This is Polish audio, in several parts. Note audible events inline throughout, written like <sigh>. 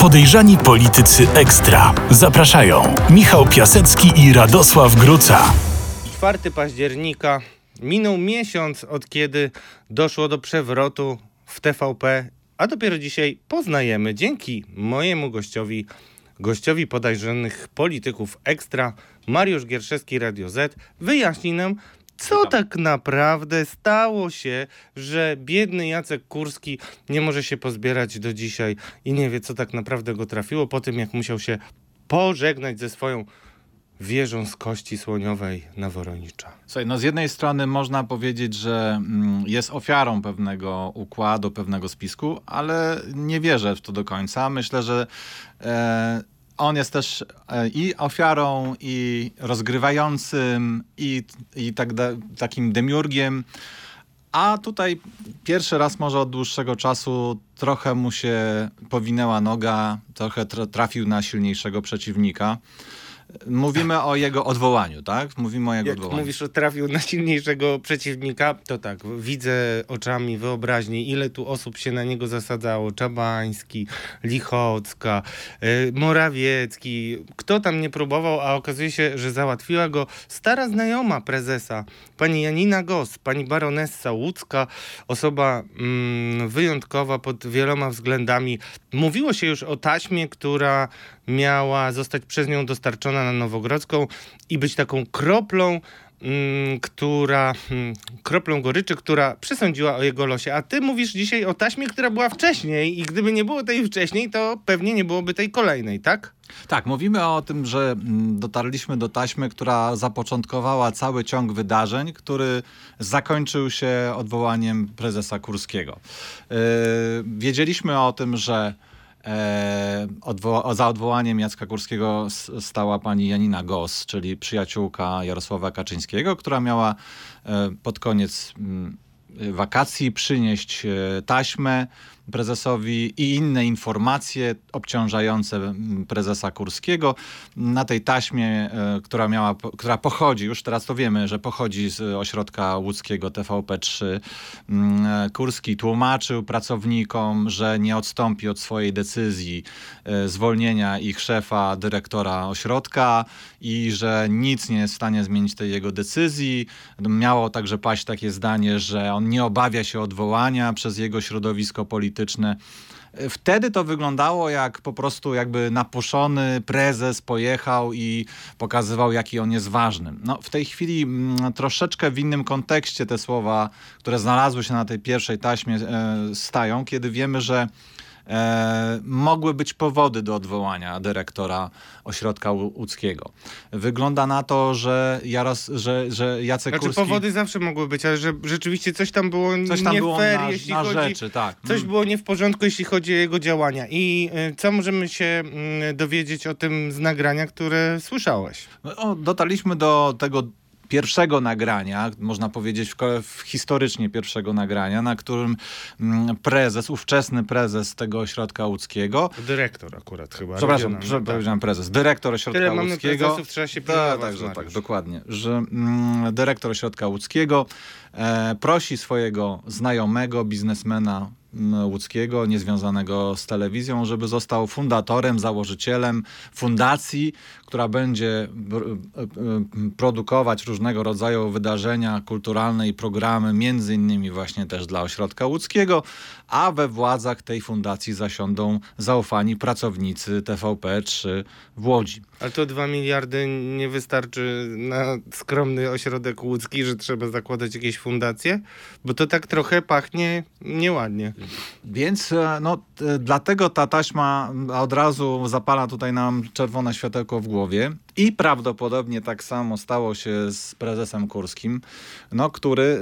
Podejrzani politycy ekstra. Zapraszają Michał Piasecki i Radosław Gruca. 4 października minął miesiąc od kiedy doszło do przewrotu w TVP, a dopiero dzisiaj poznajemy dzięki mojemu gościowi, gościowi podejrzanych polityków ekstra, Mariusz Gierszewski Radio Z, wyjaśni nam, co tak naprawdę stało się, że biedny Jacek Kurski nie może się pozbierać do dzisiaj i nie wie, co tak naprawdę go trafiło po tym, jak musiał się pożegnać ze swoją wieżą z kości słoniowej na Woronicza. Słuchaj, no z jednej strony można powiedzieć, że mm, jest ofiarą pewnego układu, pewnego spisku, ale nie wierzę w to do końca. Myślę, że e, on jest też e, i ofiarą, i rozgrywającym, i, i tak da, takim demiurgiem. A tutaj pierwszy raz może od dłuższego czasu trochę mu się powinęła noga, trochę tra- trafił na silniejszego przeciwnika. Mówimy o jego odwołaniu, tak? Mówimy o jego Jak odwołaniu. mówisz, że trafił na silniejszego przeciwnika, to tak, widzę oczami wyobraźni, ile tu osób się na niego zasadzało. Czabański, Lichocka, y, Morawiecki. Kto tam nie próbował, a okazuje się, że załatwiła go stara znajoma prezesa, pani Janina Gos, pani baronessa Łódzka, osoba mm, wyjątkowa pod wieloma względami. Mówiło się już o taśmie, która miała zostać przez nią dostarczona na Nowogrodzką i być taką kroplą, mm, która, mm, kroplą goryczy, która przesądziła o jego losie. A ty mówisz dzisiaj o taśmie, która była wcześniej i gdyby nie było tej wcześniej, to pewnie nie byłoby tej kolejnej, tak? Tak, mówimy o tym, że mm, dotarliśmy do taśmy, która zapoczątkowała cały ciąg wydarzeń, który zakończył się odwołaniem prezesa Kurskiego. Yy, wiedzieliśmy o tym, że e, odwo- za odwołaniem Jacka Kurskiego stała pani Janina Gos, czyli przyjaciółka Jarosława Kaczyńskiego, która miała e, pod koniec mm, wakacji przynieść e, taśmę prezesowi i inne informacje obciążające mm, prezesa Kurskiego. Na tej taśmie, e, która, miała, która pochodzi, już teraz to wiemy, że pochodzi z ośrodka łódzkiego TVP3, mm, e, Kurski tłumaczył pracownikom, że nie odstąpi od swojej decyzji e, zwolnienia ich szefa, dyrektora ośrodka i że nic nie jest w stanie zmienić tej jego decyzji. Miało także paść takie zdanie, że on nie obawia się odwołania przez jego środowisko polityczne. Wtedy to wyglądało jak po prostu jakby napuszony prezes pojechał i pokazywał, jaki on jest ważny. No, w tej chwili mm, troszeczkę w innym kontekście te słowa, które znalazły się na tej pierwszej taśmie, e, stają, kiedy wiemy, że mogły być powody do odwołania dyrektora ośrodka łódzkiego. Wygląda na to, że, Jaros, że, że Jacek Znaczy Kurski... powody zawsze mogły być, ale że rzeczywiście coś tam było Coś tam nie było fair, na, jeśli na chodzi... rzeczy, tak. Coś Mm. było nie w porządku, jeśli chodzi o jego działania. I y, co możemy się mm, dowiedzieć o tym z nagrania, które słyszałeś? No, dotarliśmy do tego pierwszego nagrania, można powiedzieć w, historycznie pierwszego nagrania, na którym mm, prezes, ówczesny prezes tego ośrodka łódzkiego, Dyrektor akurat chyba. przepraszam, prze, tak. powiedziałem prezes, dyrektor ośrodka Tyle mamy łódzkiego. prezesów, trzeba się Tak, pilnować, tak, tak, Mariusz. dokładnie, że mm, dyrektor ośrodka łódzkiego prosi swojego znajomego biznesmena łódzkiego, niezwiązanego z telewizją, żeby został fundatorem, założycielem fundacji, która będzie e, e, produkować różnego rodzaju wydarzenia kulturalne i programy, między innymi właśnie też dla ośrodka łódzkiego, a we władzach tej fundacji zasiądą zaufani pracownicy TVP3 w Łodzi. Ale to 2 miliardy nie wystarczy na skromny ośrodek łódzki, że trzeba zakładać jakieś fundacje? Bo to tak trochę pachnie nieładnie. Więc e, no, t- dlatego ta taśma od razu zapala tutaj nam czerwone światełko w głowie. I prawdopodobnie tak samo stało się z prezesem Kurskim, no, który y,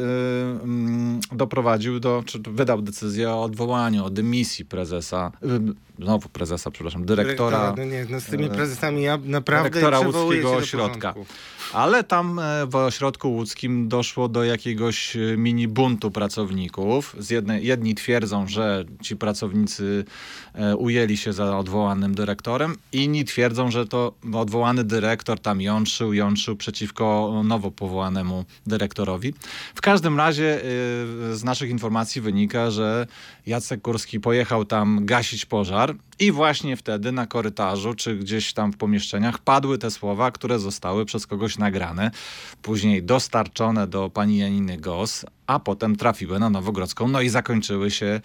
mm, doprowadził do, czy wydał decyzję o odwołaniu, o dymisji prezesa, y, znowu prezesa, przepraszam, dyrektora. No nie, no z tymi e, prezesami ja naprawdę dyrektora łódzkiego ośrodka. Ale tam e, w ośrodku łódzkim doszło do jakiegoś e, mini buntu pracowników. Z jednej, jedni twierdzą, że ci pracownicy ujęli się za odwołanym dyrektorem, inni twierdzą, że to odwołany dyrektor tam jątrzył, jątrzył przeciwko nowo powołanemu dyrektorowi. W każdym razie z naszych informacji wynika, że Jacek Kurski pojechał tam gasić pożar I właśnie wtedy na korytarzu, czy gdzieś tam w pomieszczeniach padły te słowa, które zostały przez kogoś nagrane, później dostarczone do pani Janiny Gos, a potem trafiły na Nowogrodzką, no i zakończyły się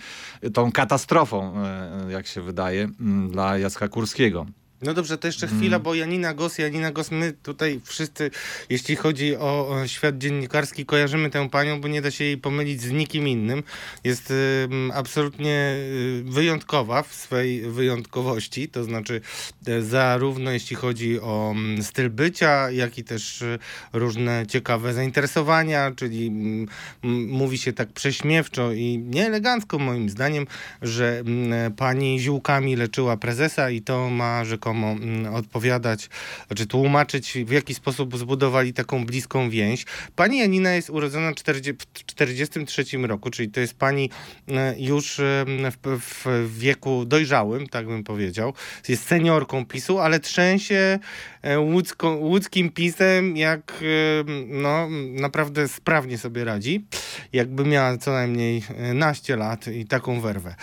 tą katastrofą, e, jak się wydaje, dla Jacka Kurskiego. No dobrze, to Mm. jeszcze chwila, bo Janina Gos, Janina Gos, my tutaj wszyscy, jeśli chodzi o o świat dziennikarski, kojarzymy tę panią, bo nie da się jej pomylić z nikim innym. Jest ym, absolutnie y, wyjątkowa w swej wyjątkowości, to znaczy e, zarówno jeśli chodzi o mm, styl bycia, jak i też y, różne ciekawe zainteresowania, czyli mm, m, mówi się tak prześmiewczo i nieelegancko moim zdaniem, że mm, pani ziółkami leczyła prezesa i to ma rzekomo mm, odpowiadać, znaczy tłumaczyć w jaki sposób zbudowali taką bliską więź. Pani Janina jest urodzona w 40 w 43 roku, czyli to jest pani e, już e, w, w wieku dojrzałym, tak bym powiedział. Jest seniorką PiSu, ale trzęsie e, łódzko, łódzkim PiSem, jak e, no, naprawdę sprawnie sobie radzi. Jakby miała co najmniej e, naście lat i taką werwę.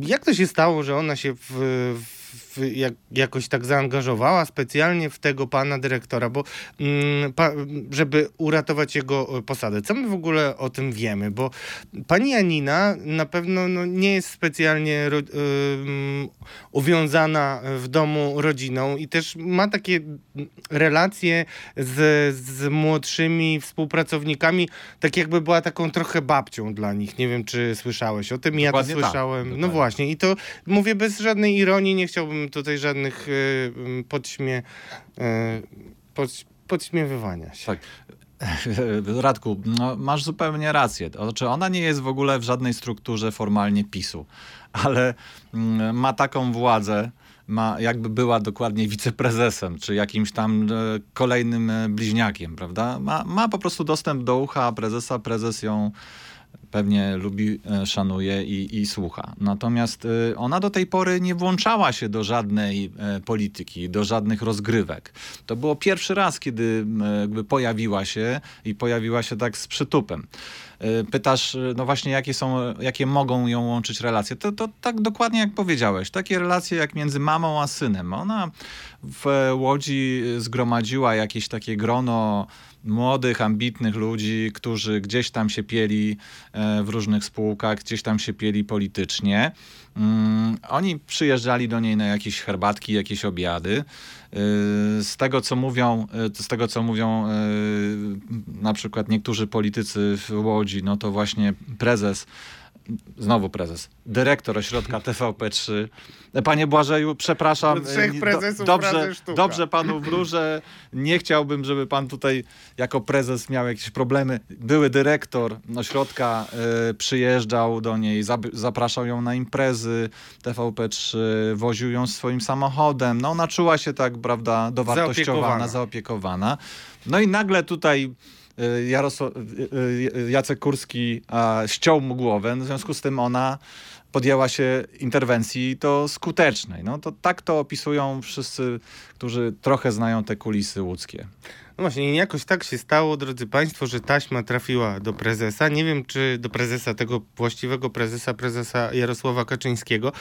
Jak to się stało, że ona się w, w, jak, jakoś tak zaangażowała specjalnie w tego pana dyrektora, bo mm, pa, żeby uratować jego e, posadę. Co my w ogóle o tym wiemy? Bo pani Janina na pewno no, nie jest specjalnie ro, ym, uwiązana w domu rodziną i też ma takie relacje z, z młodszymi współpracownikami, tak jakby była taką trochę babcią dla nich. Nie wiem, czy słyszałeś o tym. Ja to Dokładnie tak, słyszałem. no dokładnie. właśnie. I to mówię bez żadnej ironii. Nie chciałbym tutaj żadnych y, podśmie, y, pod, podśmiewywania się. Tak. Radku, no, masz zupełnie rację. Znaczy, ona nie jest w ogóle w żadnej strukturze formalnie PiSu, ale mm, ma taką władzę, ma, jakby była dokładnie wiceprezesem, czy jakimś tam e, kolejnym e, bliźniakiem, prawda? Ma, ma po prostu dostęp do ucha prezesa, prezes ją pewnie lubi, e, szanuje i, i słucha. Natomiast e, ona do tej pory nie włączała się do żadnej e, polityki, do żadnych rozgrywek. To było pierwszy raz, kiedy jakby pojawiła się i pojawiła się tak z przytupem. Pytasz, no właśnie, jakie są, jakie mogą ją łączyć relacje? To, to tak dokładnie jak powiedziałeś. Takie relacje jak między mamą a synem. Ona w Łodzi zgromadziła jakieś takie grono młodych, ambitnych ludzi, którzy gdzieś tam się pieli e, w różnych spółkach, gdzieś tam się pieli politycznie. Mm, Oni przyjeżdżali do niej na jakieś herbatki, jakieś obiady. E, Z tego, co mówią, e, z tego, co mówią na przykład niektórzy politycy w Łodzi, no to właśnie prezes Znowu prezes. Dyrektor ośrodka TVP3. Panie Błażeju, przepraszam. Do trzech prezesów dobrze, razy sztuka. dobrze panu wróżę. Nie chciałbym, żeby pan tutaj jako prezes miał jakieś problemy. Były dyrektor ośrodka, y, przyjeżdżał do niej, zapraszał ją na imprezy TVP3, woził ją swoim samochodem. No ona czuła się tak, prawda, dowartościowana, Zaopiekowana. zaopiekowana. No i nagle tutaj Jarosław, y, y, Jacek Kurski ściął mu głowę, w związku z tym ona podjęła się interwencji to skutecznej. No to tak to opisują wszyscy, którzy trochę znają te kulisy łódzkie. No właśnie, jakoś tak się stało, drodzy Państwo, że taśma trafiła do prezesa. Nie wiem, czy do prezesa, tego właściwego prezesa, prezesa Jarosława Kaczyńskiego,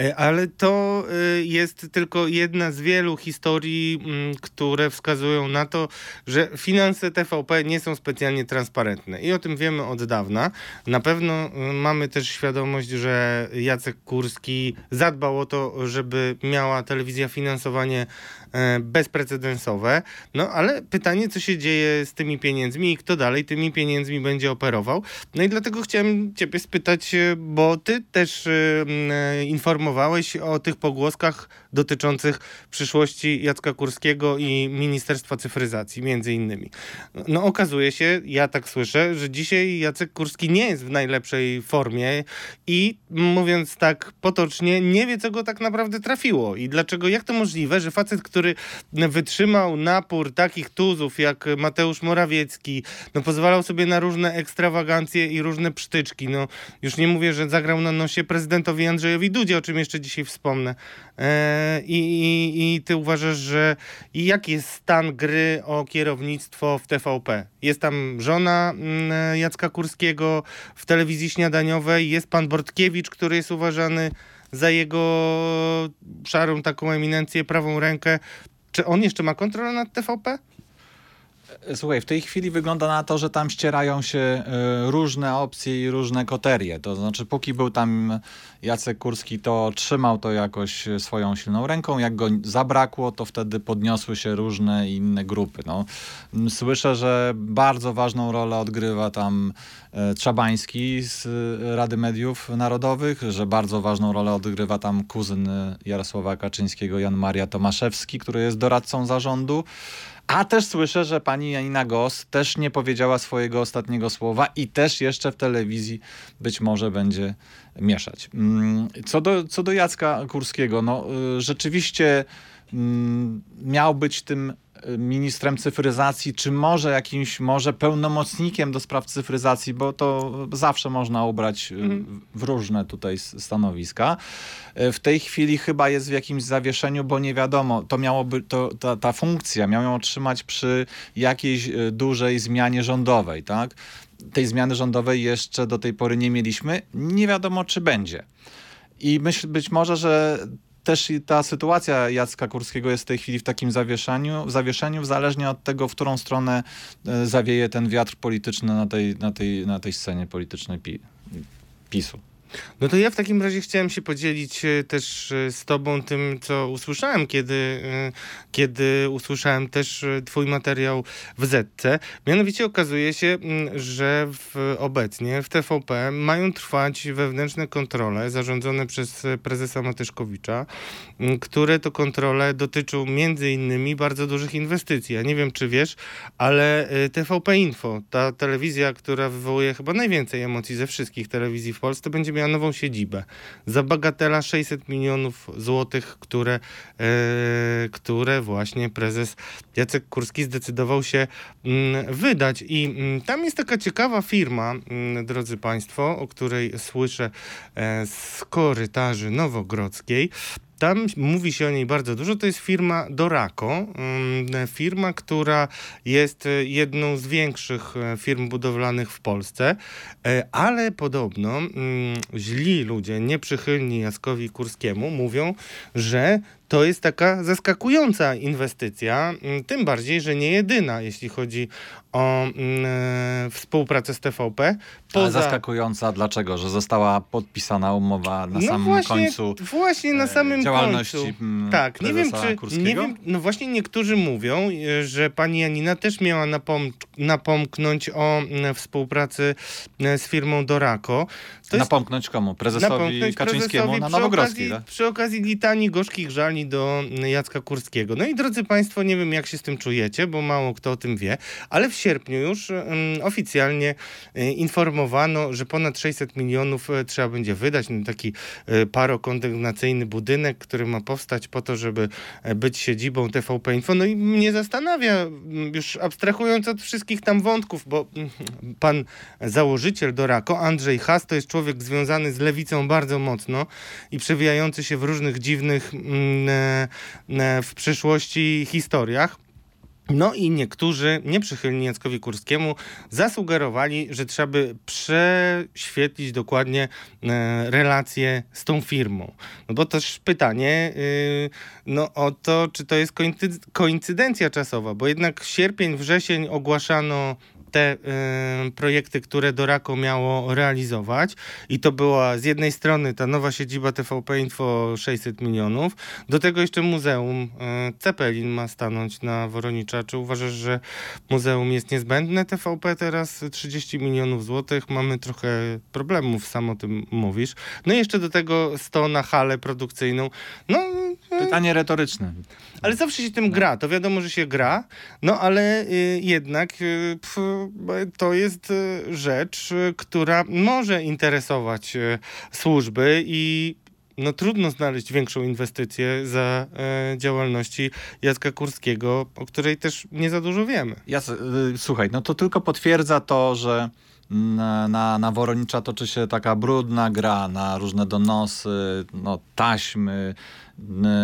e, ale to e, jest tylko jedna z wielu historii, mm, które wskazują na to, że finanse TVP nie są specjalnie transparentne. I o tym wiemy od dawna. Na pewno e, mamy też świadomość, że Jacek Kurski zadbał o to, żeby miała telewizja finansowanie bezprecedensowe. No ale pytanie, co się dzieje z tymi pieniędzmi i kto dalej tymi pieniędzmi będzie operował. No i dlatego chciałem ciebie spytać, e, bo ty też e, e, informowałeś o tych pogłoskach dotyczących przyszłości Jacka Kurskiego i Ministerstwa Cyfryzacji, między innymi. No okazuje się, ja tak słyszę, że dzisiaj Jacek Kurski nie jest w najlepszej formie i mówiąc tak potocznie, nie wie, co go tak naprawdę trafiło i dlaczego, jak to możliwe, że facet, który wytrzymał napór takich tuzów jak Mateusz Morawiecki, no pozwalał sobie na różne ekstrawagancje i różne psztyczki, no już nie mówię, że zagrał na nosie prezydentowi Andrzejowi Dudzie, o czym jeszcze dzisiaj wspomnę. E, i, i, I ty uważasz, że i jaki jest stan gry o kierownictwo w TVP? Jest tam żona mm, Jacka Kurskiego w telewizji śniadaniowej, jest pan Bortkiewicz, który jest uważany za jego szarą taką eminencję, prawą rękę. Czy on jeszcze ma kontrolę nad TVP? Słuchaj, w tej chwili wygląda na to, że tam ścierają się e, różne opcje i różne koterie. To znaczy, póki był tam Jacek Kurski, to trzymał to jakoś swoją silną ręką. Jak go zabrakło, to wtedy podniosły się różne inne grupy. No, słyszę, że bardzo ważną rolę odgrywa tam e, Trzabański z e, Rady Mediów Narodowych, że bardzo ważną rolę odgrywa tam kuzyn e, Jarosława Kaczyńskiego, Jan Maria Tomaszewski, który jest doradcą zarządu. A też słyszę, że pani Janina Gos też nie powiedziała swojego ostatniego słowa i też jeszcze w telewizji być może będzie mieszać. Mm, Co do, co do Jacka Kurskiego, no y, rzeczywiście mm, miał być tym ministrem cyfryzacji, czy może jakimś, może pełnomocnikiem do spraw cyfryzacji, bo to zawsze można ubrać y, w różne tutaj stanowiska. Y, W tej chwili chyba jest w jakimś zawieszeniu, bo nie wiadomo, to miałoby, to, ta, ta funkcja miał ją otrzymać przy jakiejś y, dużej zmianie rządowej, tak? Tej zmiany rządowej jeszcze do tej pory nie mieliśmy. Nie wiadomo, czy będzie. I myśl, być może, że też ta sytuacja Jacka Kurskiego jest w tej chwili w takim zawieszeniu, w zawieszeniu, zależnie od tego, w którą stronę e, zawieje ten wiatr polityczny na tej, na tej, na tej scenie politycznej pi, PiSu. No to ja w takim razie chciałem się podzielić e, też e, z tobą tym, co usłyszałem, kiedy, e, kiedy usłyszałem też twój materiał w Zetce. Mianowicie okazuje się, że w, obecnie w TVP mają trwać wewnętrzne kontrole zarządzone przez prezesa Matyszkowicza, które to kontrole dotyczą między innymi bardzo dużych inwestycji. Ja nie wiem, czy wiesz, ale TVP Info, ta telewizja, która wywołuje chyba najwięcej emocji ze wszystkich telewizji w Polsce, będzie miała nową siedzibę. Za bagatela 600 milionów złotych, które, e, które właśnie prezes Jacek Kurski zdecydował się mm, wydać. I mm, tam jest taka ciekawa firma, mm, drodzy Państwo, o której słyszę e, z korytarzy nowogrodzkiej. Tam mówi się o niej bardzo dużo. To jest firma Dorako. mm, Firma, która jest e, jedną z większych e, firm budowlanych w Polsce, E, ale podobno mm, źli ludzie, nieprzychylni Jackowi Kurskiemu, mówią, że to jest taka zaskakująca inwestycja, mm, tym bardziej, że nie jedyna, jeśli chodzi o współpracę z TVP. Ale zaskakująca dlaczego? Że została podpisana umowa na samym No właśnie, końcu Właśnie na e, samym działalności, końcu. mm, Tak, nie wiem, czy. Kurskiego? Nie wiem, no właśnie niektórzy mówią, że pani Janina też miała napom- napomknąć o mm, współpracy e, z firmą Dorako. To jest Napomknąć komu? Prezesowi napomknąć Kaczyńskiemu prezesowi na przy Nowogrodzkiej, okazji, tak? przy okazji litanii gorzkich żali do mm, Jacka Kurskiego. No i drodzy Państwo, nie wiem jak się z tym czujecie, bo mało kto o tym wie, ale w sierpniu już oficjalnie informowano, że ponad 600 milionów e, trzeba będzie wydać na taki e, parokondygnacyjny budynek, który ma powstać po to, żeby e, być siedzibą TVP Info. No i mnie zastanawia, mm, już abstrahując od wszystkich tam wątków, bo mm, pan założyciel Dorako, Andrzej Has, to jest człowiek związany z lewicą bardzo mocno i przewijający się w różnych dziwnych mm, w przeszłości historiach. No i niektórzy, nieprzychylni Jackowi Kurskiemu, zasugerowali, że trzeba by prześwietlić dokładnie e, relacje z tą firmą. No bo też pytanie y, no, o to, czy to jest koincy- koincydencja czasowa, bo jednak sierpień, wrzesień ogłaszano te y, projekty, które Dorako miało realizować i to była z jednej strony ta nowa siedziba TVP Info 600 milionów, do tego jeszcze muzeum y, Cepelin ma stanąć na Woronicza. Czy uważasz, że muzeum jest niezbędne TVP teraz 30 milionów złotych? Mamy trochę problemów, sam o tym mówisz. No i jeszcze do tego 100 na halę produkcyjną. No, y, Pytanie retoryczne. ale zawsze się tym gra, to wiadomo, że się gra, no ale y, jednak y, pf, to jest y, rzecz, y, która może interesować y, służby i no trudno znaleźć większą inwestycję za e, działalności Jacka Kurskiego, o której też nie za dużo wiemy. Ja, słuchaj, no to tylko potwierdza to, że na, na, Woronicza toczy się taka brudna gra na różne donosy, no, taśmy,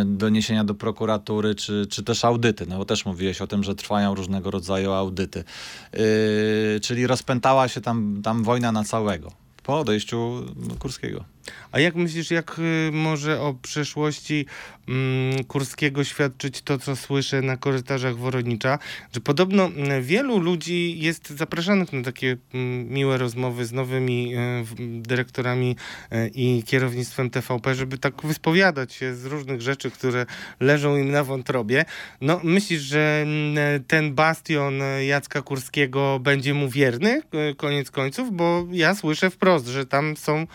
doniesienia do prokuratury, czy, czy też audyty. No bo też mówiłeś o tym, że trwają różnego rodzaju audyty. Yy, czyli rozpętała się tam, tam wojna na całego po odejściu Kurskiego. A jak myślisz, jak y, może o przeszłości mm, Kurskiego świadczyć to, co słyszę na korytarzach Woronicza? Że podobno mm, wielu ludzi jest zapraszanych na takie mm, miłe rozmowy z nowymi y, dyrektorami y, i kierownictwem TVP, żeby tak wyspowiadać się z różnych rzeczy, które leżą im na wątrobie. No, myślisz, że mm, ten bastion y, Jacka Kurskiego będzie mu wierny, y, koniec końców? Bo ja słyszę wprost, że tam są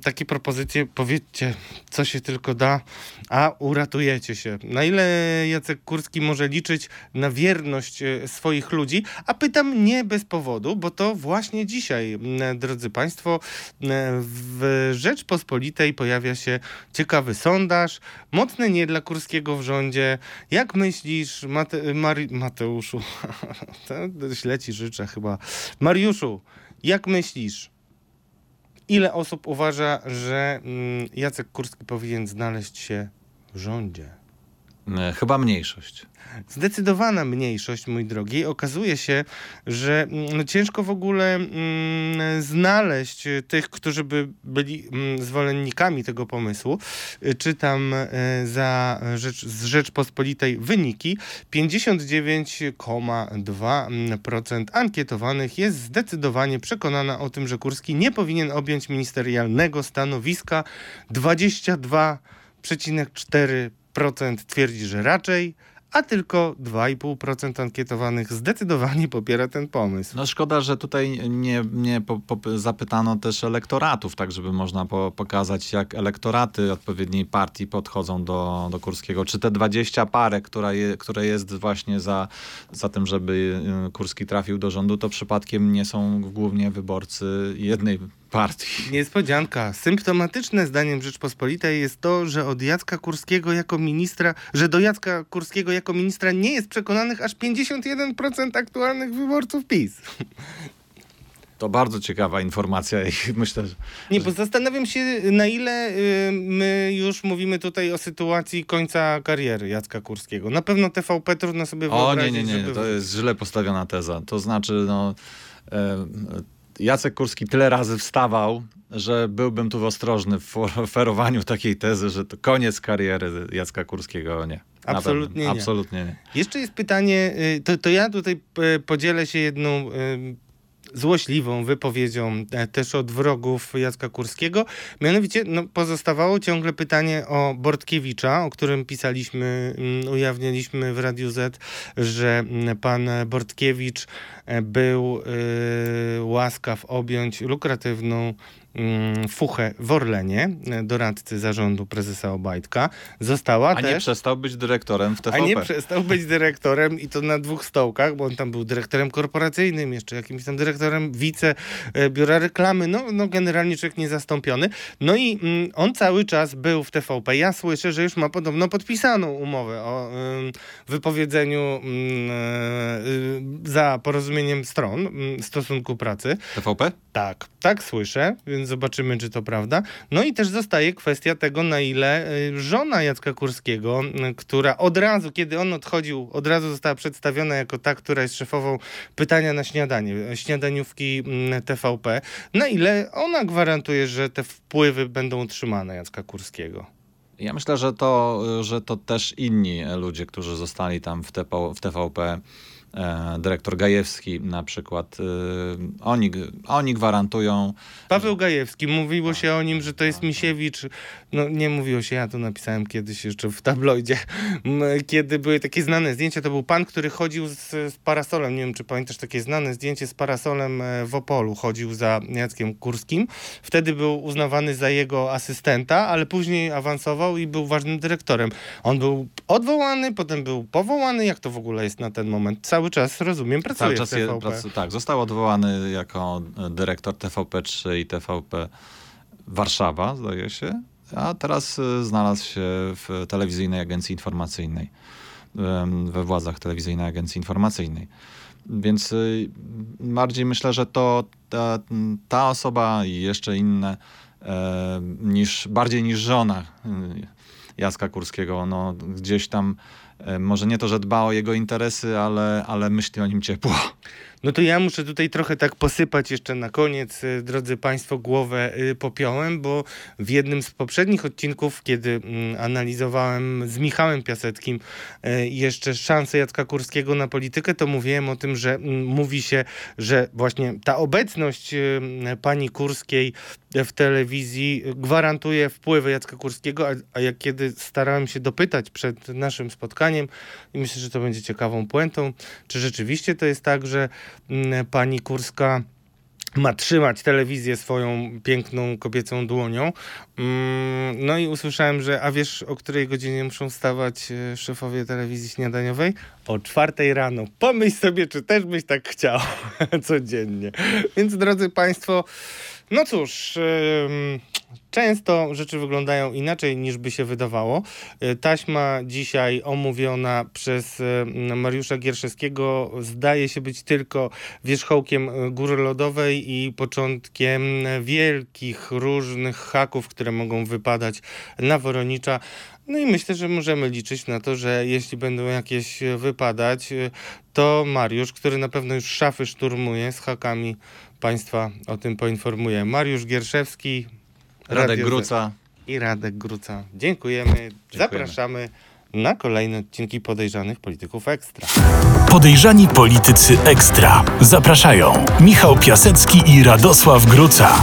takie propozycje, powiedzcie, co się tylko da, a uratujecie się. Na ile Jacek Kurski może liczyć na wierność e, swoich ludzi? A pytam nie bez powodu, bo to właśnie dzisiaj, drodzy Państwo, w Rzeczpospolitej pojawia się ciekawy sondaż, mocne nie dla Kurskiego w rządzie. Jak myślisz, Mate, Mari, Mateuszu, <laughs> to źle ci życzę chyba, Mariuszu, jak myślisz, Ile osób uważa, że mm, Jacek Kurski powinien znaleźć się w rządzie? E, Chyba mniejszość. Zdecydowana mniejszość, mój drogi. Okazuje się, że mm, no, ciężko w ogóle mm, znaleźć tych, którzy by byli mm, zwolennikami tego pomysłu. Y, Czytam y, za Rzecz, z Rzeczpospolitej wyniki. 59,2% ankietowanych jest zdecydowanie przekonana o tym, że Kurski nie powinien objąć ministerialnego stanowiska. 22,4% twierdzi, że raczej, a tylko 2,5% ankietowanych zdecydowanie popiera ten pomysł. No szkoda, że tutaj nie, nie po, po, zapytano też elektoratów, tak żeby można po, pokazać, jak elektoraty odpowiedniej partii podchodzą do, do Kurskiego. Czy te 20 parę, która je, które jest właśnie za, za tym, żeby y, Kurski trafił do rządu, to przypadkiem nie są głównie wyborcy jednej partii. Niespodzianka. Symptomatyczne zdaniem Rzeczpospolitej jest to, że od Jacka Kurskiego jako ministra, że do Jacka Kurskiego jako ministra nie jest przekonanych aż 51% aktualnych wyborców PiS. <laughs> To bardzo ciekawa informacja i <laughs> myślę, że Nie, bo zastanawiam się, na ile y, my już mówimy tutaj o sytuacji końca kariery Jacka Kurskiego. Na pewno TVP trudno sobie O wyobrazić, nie, nie, nie, żeby... to jest źle postawiona teza. To znaczy, no, e, Jacek Kurski tyle razy wstawał, że byłbym tu ostrożny w oferowaniu takiej tezy, że to koniec kariery Jacka Kurskiego. Nie. Absolutnie nie. Absolutnie nie. Jeszcze jest pytanie, y, to, to ja tutaj y, podzielę się jedną złośliwą wypowiedzią e, też od wrogów Jacka Kurskiego. Mianowicie no, pozostawało ciągle pytanie o Bortkiewicza, o którym pisaliśmy, mm, ujawnialiśmy w Radiu Z, że mm, pan Bortkiewicz e, był y, łaskaw objąć lukratywną fuchę w Orlenie, e, doradcy zarządu prezesa Obajtka. Została A też... nie przestał być dyrektorem w TVP. A nie przestał być dyrektorem i to na dwóch stołkach, bo on tam był dyrektorem korporacyjnym, jeszcze jakimś tam dyrektorem wice e, biura reklamy, no, no generalnie człowiek niezastąpiony. No i mm, on cały czas był w TVP. Ja słyszę, że już ma podobno podpisaną umowę o wypowiedzeniu ym, e, y, za porozumieniem stron ym, stosunku pracy. TVP? Tak, tak słyszę, więc zobaczymy, czy to prawda. No i też zostaje kwestia tego, na ile y, żona Jacka Kurskiego, y, która od razu, kiedy on odchodził, od razu została przedstawiona jako ta, która jest szefową pytania na śniadanie, y, śniadaniówki mm, TVP, na ile ona gwarantuje, że te wpływy będą utrzymane Jacka Kurskiego. Ja myślę, że to, że to też inni ludzie, którzy zostali tam w, w TVP, dyrektor Gajewski na przykład, e, oni, oni gwarantują, Paweł Gajewski, mówiło się o nim, że to jest Misiewicz. No nie mówiło się, ja to napisałem kiedyś jeszcze w tabloidzie. Kiedy były takie znane zdjęcia, to był pan, który chodził z, z parasolem. Nie wiem, czy pamiętasz takie znane zdjęcie z parasolem e, w Opolu. Chodził za Jackiem Kurskim. Wtedy był uznawany za jego asystenta, ale później awansował i był ważnym dyrektorem. On był odwołany, potem był powołany. Jak to w ogóle jest na ten moment? Cały czas, rozumiem, pracuje cały w czas je, TVP. tak, został odwołany jako dyrektor TVP3 i TVP Warszawa, zdaje się, a teraz e, znalazł się w telewizyjnej agencji informacyjnej, we władzach telewizyjnej agencji informacyjnej. Więc y, bardziej myślę, że to ta, ta osoba i jeszcze inne niż, bardziej niż żona y, Jacka Kurskiego, no gdzieś tam e, może nie to, że dba o jego interesy, ale, ale myśli o nim ciepło. No to ja muszę tutaj trochę tak posypać jeszcze na koniec, y, drodzy Państwo, głowę y, popiołem, bo w jednym z poprzednich odcinków, kiedy mm, analizowałem z Michałem Piaseckim y, jeszcze szanse Jacka Kurskiego na politykę, to mówiłem o tym, że mm, mówi się, że właśnie ta obecność pani Kurskiej w telewizji gwarantuje wpływy Jacka Kurskiego, a, a jak kiedy starałem się dopytać przed naszym spotkaniem i myślę, że to będzie ciekawą puentą, czy rzeczywiście to jest tak, że mm, pani Kurska ma trzymać telewizję swoją piękną kobiecą dłonią. Mm, No i usłyszałem, że a wiesz, o której godzinie muszą wstawać e, szefowie telewizji śniadaniowej? O czwartej rano. Pomyśl sobie, czy też byś tak chciał <laughs> codziennie. Więc drodzy Państwo, no cóż, często rzeczy wyglądają inaczej niż by się wydawało. E, Taśma dzisiaj omówiona przez Mariusza Gierszewskiego zdaje się być tylko wierzchołkiem e, góry lodowej i początkiem wielkich różnych haków, które mogą wypadać na Woronicza. No i myślę, że możemy liczyć na to, że jeśli będą jakieś wypadać, e, to Mariusz, który na pewno już szafy szturmuje z hakami, Państwa o tym poinformuje. Mariusz Gierszewski, Radek Radio Gruca. i Radek Gruca. Dziękujemy. Zapraszamy na kolejne odcinki podejrzanych polityków ekstra. Podejrzani politycy ekstra. Zapraszają Michał Piasecki i Radosław Gruca.